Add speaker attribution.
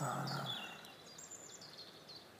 Speaker 1: Father.